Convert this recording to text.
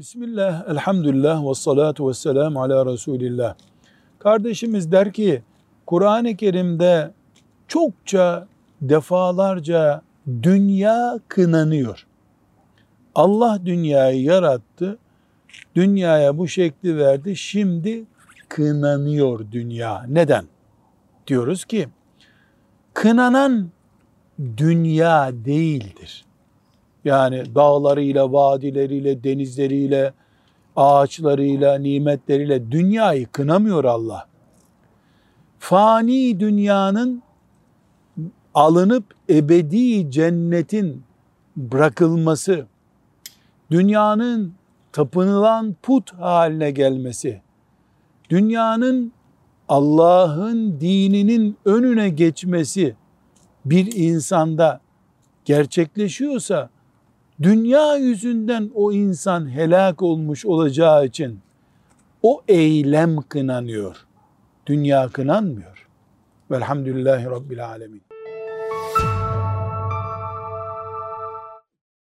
Bismillah, elhamdülillah ve salatu ve selamu ala Resulillah. Kardeşimiz der ki, Kur'an-ı Kerim'de çokça defalarca dünya kınanıyor. Allah dünyayı yarattı, dünyaya bu şekli verdi, şimdi kınanıyor dünya. Neden? Diyoruz ki, kınanan dünya değildir. Yani dağlarıyla, vadileriyle, denizleriyle, ağaçlarıyla, nimetleriyle dünyayı kınamıyor Allah. Fani dünyanın alınıp ebedi cennetin bırakılması, dünyanın tapınılan put haline gelmesi, dünyanın Allah'ın dininin önüne geçmesi bir insanda gerçekleşiyorsa dünya yüzünden o insan helak olmuş olacağı için o eylem kınanıyor. Dünya kınanmıyor. Velhamdülillahi Rabbil Alemin.